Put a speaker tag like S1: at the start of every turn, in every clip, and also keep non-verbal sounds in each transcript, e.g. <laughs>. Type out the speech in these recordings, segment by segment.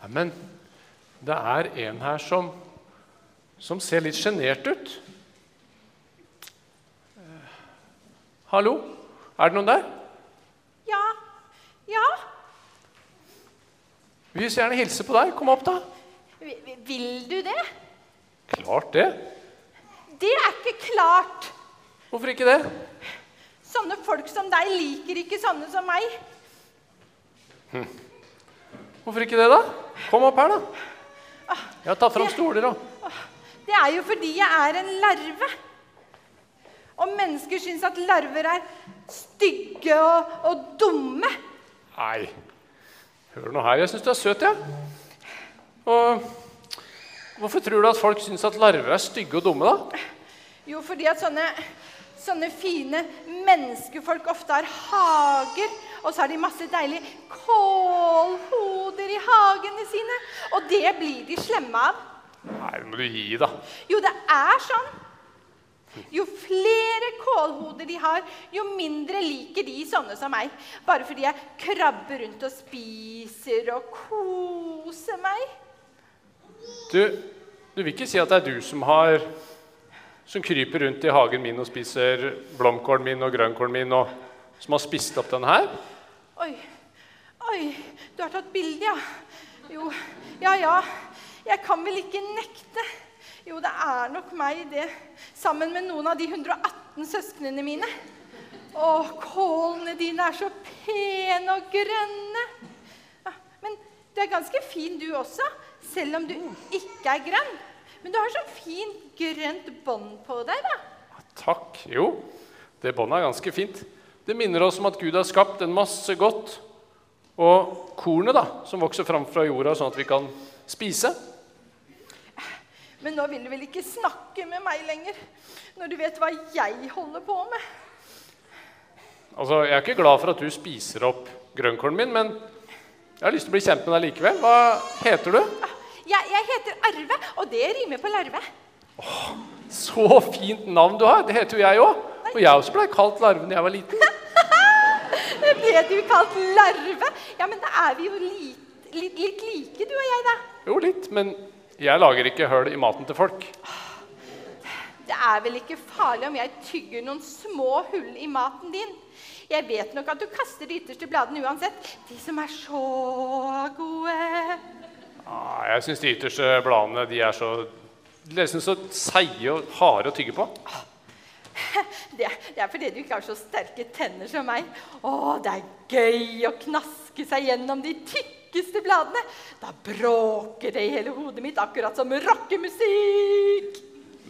S1: Nei, men det er en her som, som ser litt sjenert ut. Eh, Hallo? Er det noen der?
S2: Ja. Ja.
S1: Vi vil så gjerne hilse på deg. Kom opp, da.
S2: Vi- vi- Vil du det?
S1: Klart det.
S2: Det er ikke klart.
S1: Hvorfor ikke det?
S2: Sånne folk som deg liker ikke sånne som meg.
S1: Hvorfor ikke det, da? Kom opp her, da. Jeg har tatt fram stoler da.
S2: Det er jo fordi jeg er en larve. Og mennesker syns at larver er stygge og, og dumme.
S1: Nei, hør nå her. Jeg syns du er søt, jeg. Ja. Og hvorfor tror du at folk syns at larver er stygge og dumme, da?
S2: Jo, fordi at sånne, sånne fine menneskefolk ofte har hager. Og så har de masse deilige kålhoder i hagene sine. Og det blir de slemme av.
S1: Nei, det må du gi, da.
S2: Jo, det er sånn. Jo flere kålhoder de har, jo mindre liker de sånne som meg. Bare fordi jeg krabber rundt og spiser og koser meg.
S1: Du, du vil ikke si at det er du som har Som kryper rundt i hagen min og spiser blomkålen min og grønnkålen min, og som har spist opp den her?
S2: Oi, oi, du har tatt bilde, ja. Jo, ja ja. Jeg kan vel ikke nekte. Jo, det er nok meg, det. Sammen med noen av de 118 søsknene mine. Å, kålene dine er så pene og grønne. Ja, men du er ganske fin, du også. Selv om du ikke er grønn. Men du har så fint grønt bånd på deg, da.
S1: Takk. Jo, det båndet er ganske fint. Det minner oss om at Gud har skapt en masse godt. Og kornet da, som vokser fram fra jorda, sånn at vi kan spise.
S2: Men nå vil du vel ikke snakke med meg lenger? Når du vet hva jeg holder på med?
S1: Altså, Jeg er ikke glad for at du spiser opp grønnkålen min, men jeg har lyst til å bli kjent med deg likevel. Hva heter du?
S2: Jeg, jeg heter Arve, og det rimer på larve.
S1: Åh, Så fint navn du har! Det heter jo jeg òg. Og jeg også ble kalt larve da jeg var liten.
S2: Ble du kalt larve? Ja, men da er vi jo litt, litt, litt like, du og jeg, da.
S1: Jo, litt, men jeg lager ikke høl i maten til folk.
S2: Det er vel ikke farlig om jeg tygger noen små hull i maten din. Jeg vet nok at du kaster de ytterste bladene uansett. De som er så gode.
S1: Ah, jeg syns de ytterste bladene de er så de er så seige og harde å tygge på. <laughs>
S2: Det, det er fordi du ikke har så sterke tenner som meg. Å, det er gøy å knaske seg gjennom de tykkeste bladene. Da bråker det i hele hodet mitt, akkurat som rockemusikk.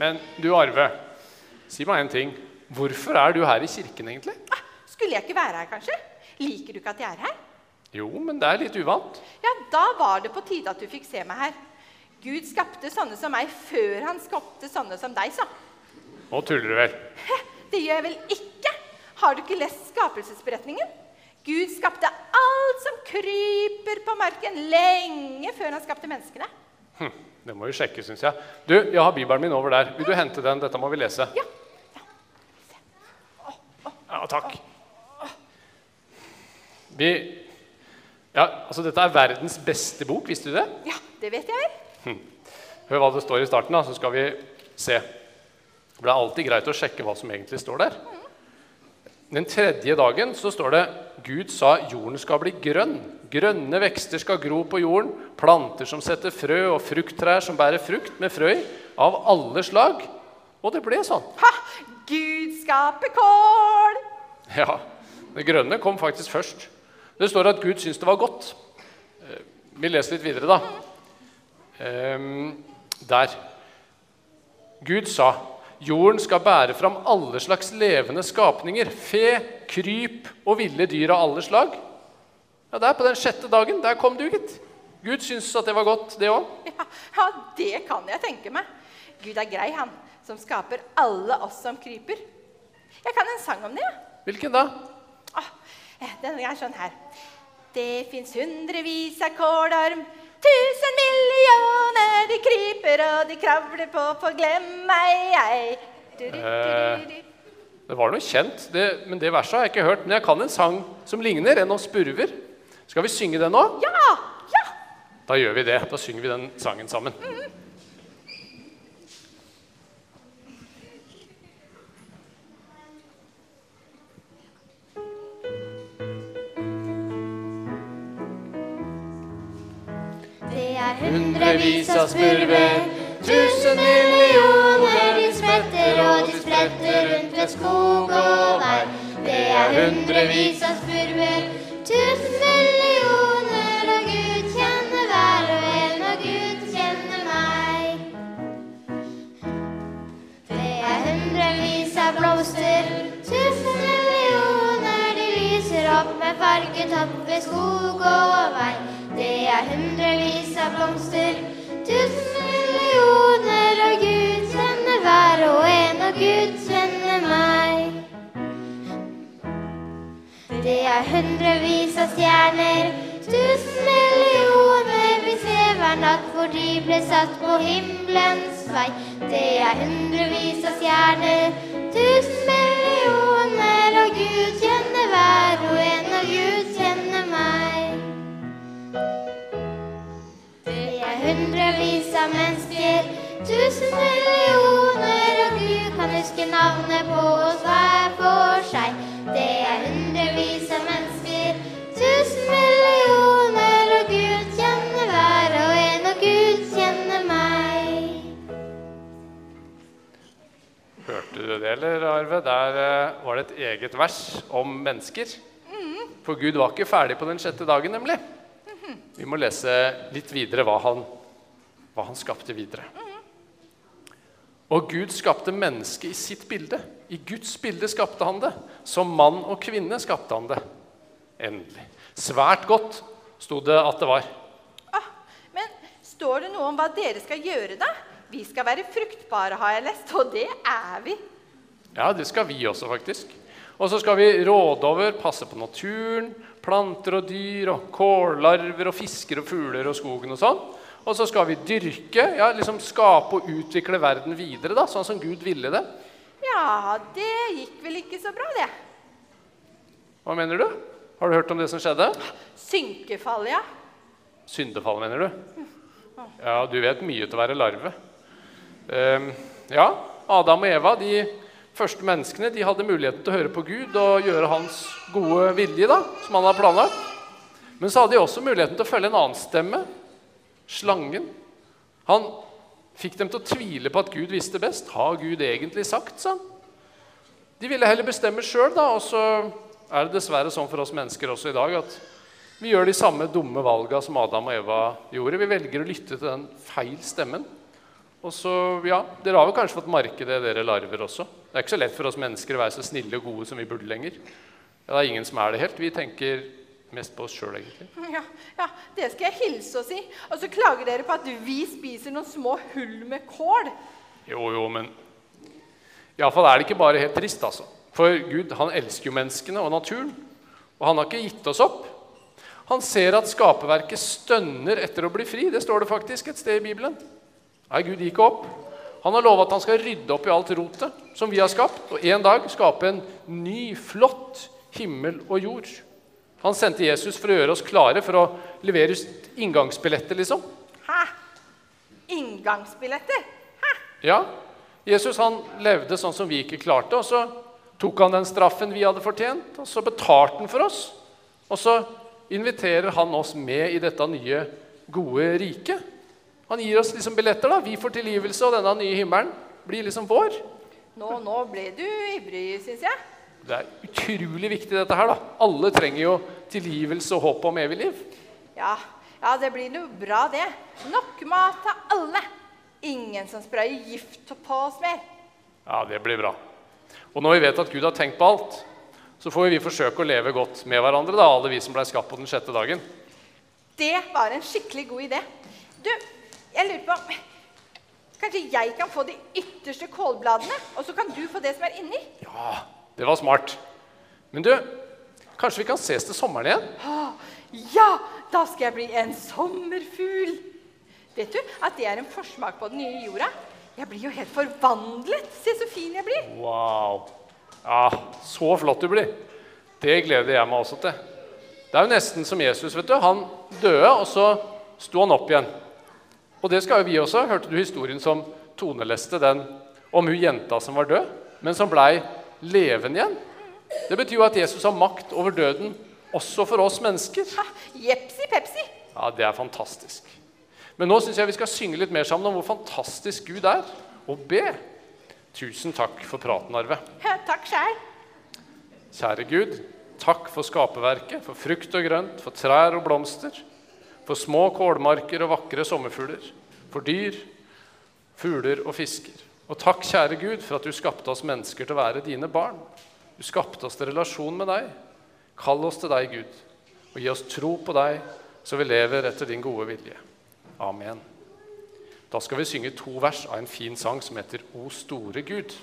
S1: Men du, Arve, si meg en ting. Hvorfor er du her i kirken, egentlig?
S2: Ah, Skulle jeg ikke være her, kanskje? Liker du ikke at jeg er her?
S1: Jo, men det er litt uvant.
S2: Ja, da var det på tide at du fikk se meg her. Gud skapte sånne som meg før han skapte sånne som deg, sa.
S1: Nå tuller du vel.
S2: Det gjør jeg vel ikke? Har du ikke lest skapelsesberetningen? Gud skapte alt som kryper på marken, lenge før han skapte menneskene.
S1: Hm, det må vi sjekke, syns jeg. Du, jeg har bibelen min over der. Vil du hente den? Dette må vi lese.
S2: Ja.
S1: Ja, takk. Vi Ja, altså, dette er verdens beste bok. Visste du det?
S2: Ja, det vet jeg vel.
S1: Hør hva det står i starten, da, så skal vi se. For Det er alltid greit å sjekke hva som egentlig står der. Den tredje dagen så står det Gud sa jorden skal bli grønn. Grønne vekster skal gro på jorden. Planter som setter frø, og frukttrær som bærer frukt med frø av alle slag. Og det ble sånn.
S2: Ha! Gud skaper kål!
S1: Ja, Det grønne kom faktisk først. Det står at Gud syntes det var godt. Eh, Vi leser litt videre, da. Ehm, der. Gud sa jorden skal bære fram alle slags levende skapninger. Fe, kryp og ville dyr av alle slag. Ja, Der på den sjette dagen, der kom du, gitt. Gud syns at det var godt, det òg. <laughs>
S2: Ja, ja, det kan jeg tenke meg. Gud er grei, han, som skaper alle oss som kryper. Jeg kan en sang om det. ja.
S1: Hvilken da?
S2: Åh, eh, den er sånn her. Det fins hundrevis av kålorm, de kravler på, på glem meg ei. Du, du, du, du, du.
S1: Det var noe kjent, det, men det verset har jeg ikke hørt. Men jeg kan en sang som ligner, en om spurver. Skal vi synge den nå?
S2: Ja! Ja!
S1: Da gjør vi det. Da synger vi den sangen sammen.
S3: Det er hundrevis av spurver, tusen millioner, de spretter og de spretter rundt ved skog og vei. Det er hundrevis av spurver, tusen millioner, og Gud kjenner hver og en, og Gud kjenner meg. Det er hundrevis av blomster, tusen millioner, de lyser opp med fargetopp ved skog og vei. Det er hundrevis av blomster, tusen hundrevis av stjerner, tusen millioner, vi ser hver natt hvor de ble satt på himmelens vei. Det er hundrevis av stjerner,
S1: et eget vers om mennesker. For Gud var ikke ferdig på den sjette dagen, nemlig. Vi må lese litt videre hva han, hva han skapte videre. Og Gud skapte mennesket i sitt bilde. I Guds bilde skapte han det. Som mann og kvinne skapte han det. Endelig. Svært godt, sto det at det var.
S2: Ah, men står det noe om hva dere skal gjøre, da? Vi skal være fruktbare, har jeg lest, og det er vi.
S1: Ja, det skal vi også, faktisk. Og så skal vi råde over, passe på naturen, planter og dyr, og kållarver og fisker og fugler og skogen og sånn. Og så skal vi dyrke, ja, liksom skape og utvikle verden videre, da, sånn som Gud ville det.
S2: Ja, det gikk vel ikke så bra, det.
S1: Hva mener du? Har du hørt om det som skjedde?
S2: Synkefall, ja.
S1: Syndefall, mener du? Ja, du vet mye til å være larve. Um, ja, Adam og Eva, de første menneskene, de hadde muligheten til å høre på Gud og gjøre hans gode vilje, da, som han hadde planlagt. Men så hadde de også muligheten til å følge en annen stemme, slangen. Han fikk dem til å tvile på at Gud visste best. Har Gud egentlig sagt, sånn? De ville heller bestemme sjøl, da, og så er det dessverre sånn for oss mennesker også i dag at vi gjør de samme dumme valga som Adam og Eva gjorde. Vi velger å lytte til den feil stemmen. Og så, ja, Dere har vel kanskje fått merke det, dere larver også. Det er ikke så lett for oss mennesker å være så snille og gode som vi burde lenger. Ja, det er ingen som er det helt. Vi tenker mest på oss sjøl, egentlig. <laughs>
S2: Ja, ja, det skal jeg hilse og si. Og så klager dere på at vi spiser noen små hull med kål.
S1: Jo, jo, men Iallfall er det ikke bare helt trist, altså. For Gud han elsker jo menneskene og naturen. Og han har ikke gitt oss opp. Han ser at skaperverket stønner etter å bli fri. Det står det faktisk et sted i Bibelen. Nei, Gud gikk opp. Han har lova at han skal rydde opp i alt rotet som vi har skapt, og en dag skape en ny, flott himmel og jord. Han sendte Jesus for å gjøre oss klare for å levere inngangsbilletter, liksom.
S2: Hæ? Inngangsbilletter? Hæ?
S1: Ja, Jesus han levde sånn som vi ikke klarte, og så tok han den straffen vi hadde fortjent, og så betalte han for oss. Og så inviterer han oss med i dette nye, gode riket. Han gir oss liksom billetter. da. Vi får tilgivelse, og denne nye himmelen blir liksom vår.
S2: Nå, nå ble du ivrig, syns jeg.
S1: Det er utrolig viktig, dette her. da. Alle trenger jo tilgivelse og håp om evig liv.
S2: Ja, ja, det blir noe bra, det. Nok mat til alle. Ingen som sprayer gift på oss mer.
S1: Ja, det blir bra. Og når vi vet at Gud har tenkt på alt, så får vi forsøke å leve godt med hverandre, da, alle vi som ble skapt på den sjette dagen.
S2: Det var en skikkelig god idé. Du, jeg lurer på Kanskje jeg kan få de ytterste kålbladene, og så kan du få det som er inni?
S1: Ja, det var smart. Men du, kanskje vi kan ses til sommeren igjen?
S2: Ja, da skal jeg bli en sommerfugl. Vet du at det er en forsmak på den nye jorda? Jeg blir jo helt forvandlet. Se så fin jeg blir.
S1: Wow. Ja, så flott du blir. Det gleder jeg meg også til. Det er jo nesten som Jesus. vet du. Han døde, og så sto han opp igjen. Og det skal jo vi også. Hørte du historien som Tone leste, den om hun jenta som var død, men som blei levende igjen? Det betyr jo at Jesus har makt over døden også for oss mennesker.
S2: Ha, Jepsi pepsi.
S1: Ja, Det er fantastisk. Men nå syns jeg vi skal synge litt mer sammen om hvor fantastisk Gud er, og be. Tusen takk for praten, Arve.
S2: Ja, <laughs> takk sjæl.
S1: Kjære Gud, takk for skaperverket, for frukt og grønt, for trær og blomster, for små kålmarker og vakre sommerfugler, for dyr, fugler og fisker. Og takk, kjære Gud, for at du skapte oss mennesker til å være dine barn. Du skapte oss til relasjon med deg. Kall oss til deg, Gud, og gi oss tro på deg, så vi lever etter din gode vilje. Amen. Da skal vi synge to vers av en fin sang som heter O store Gud.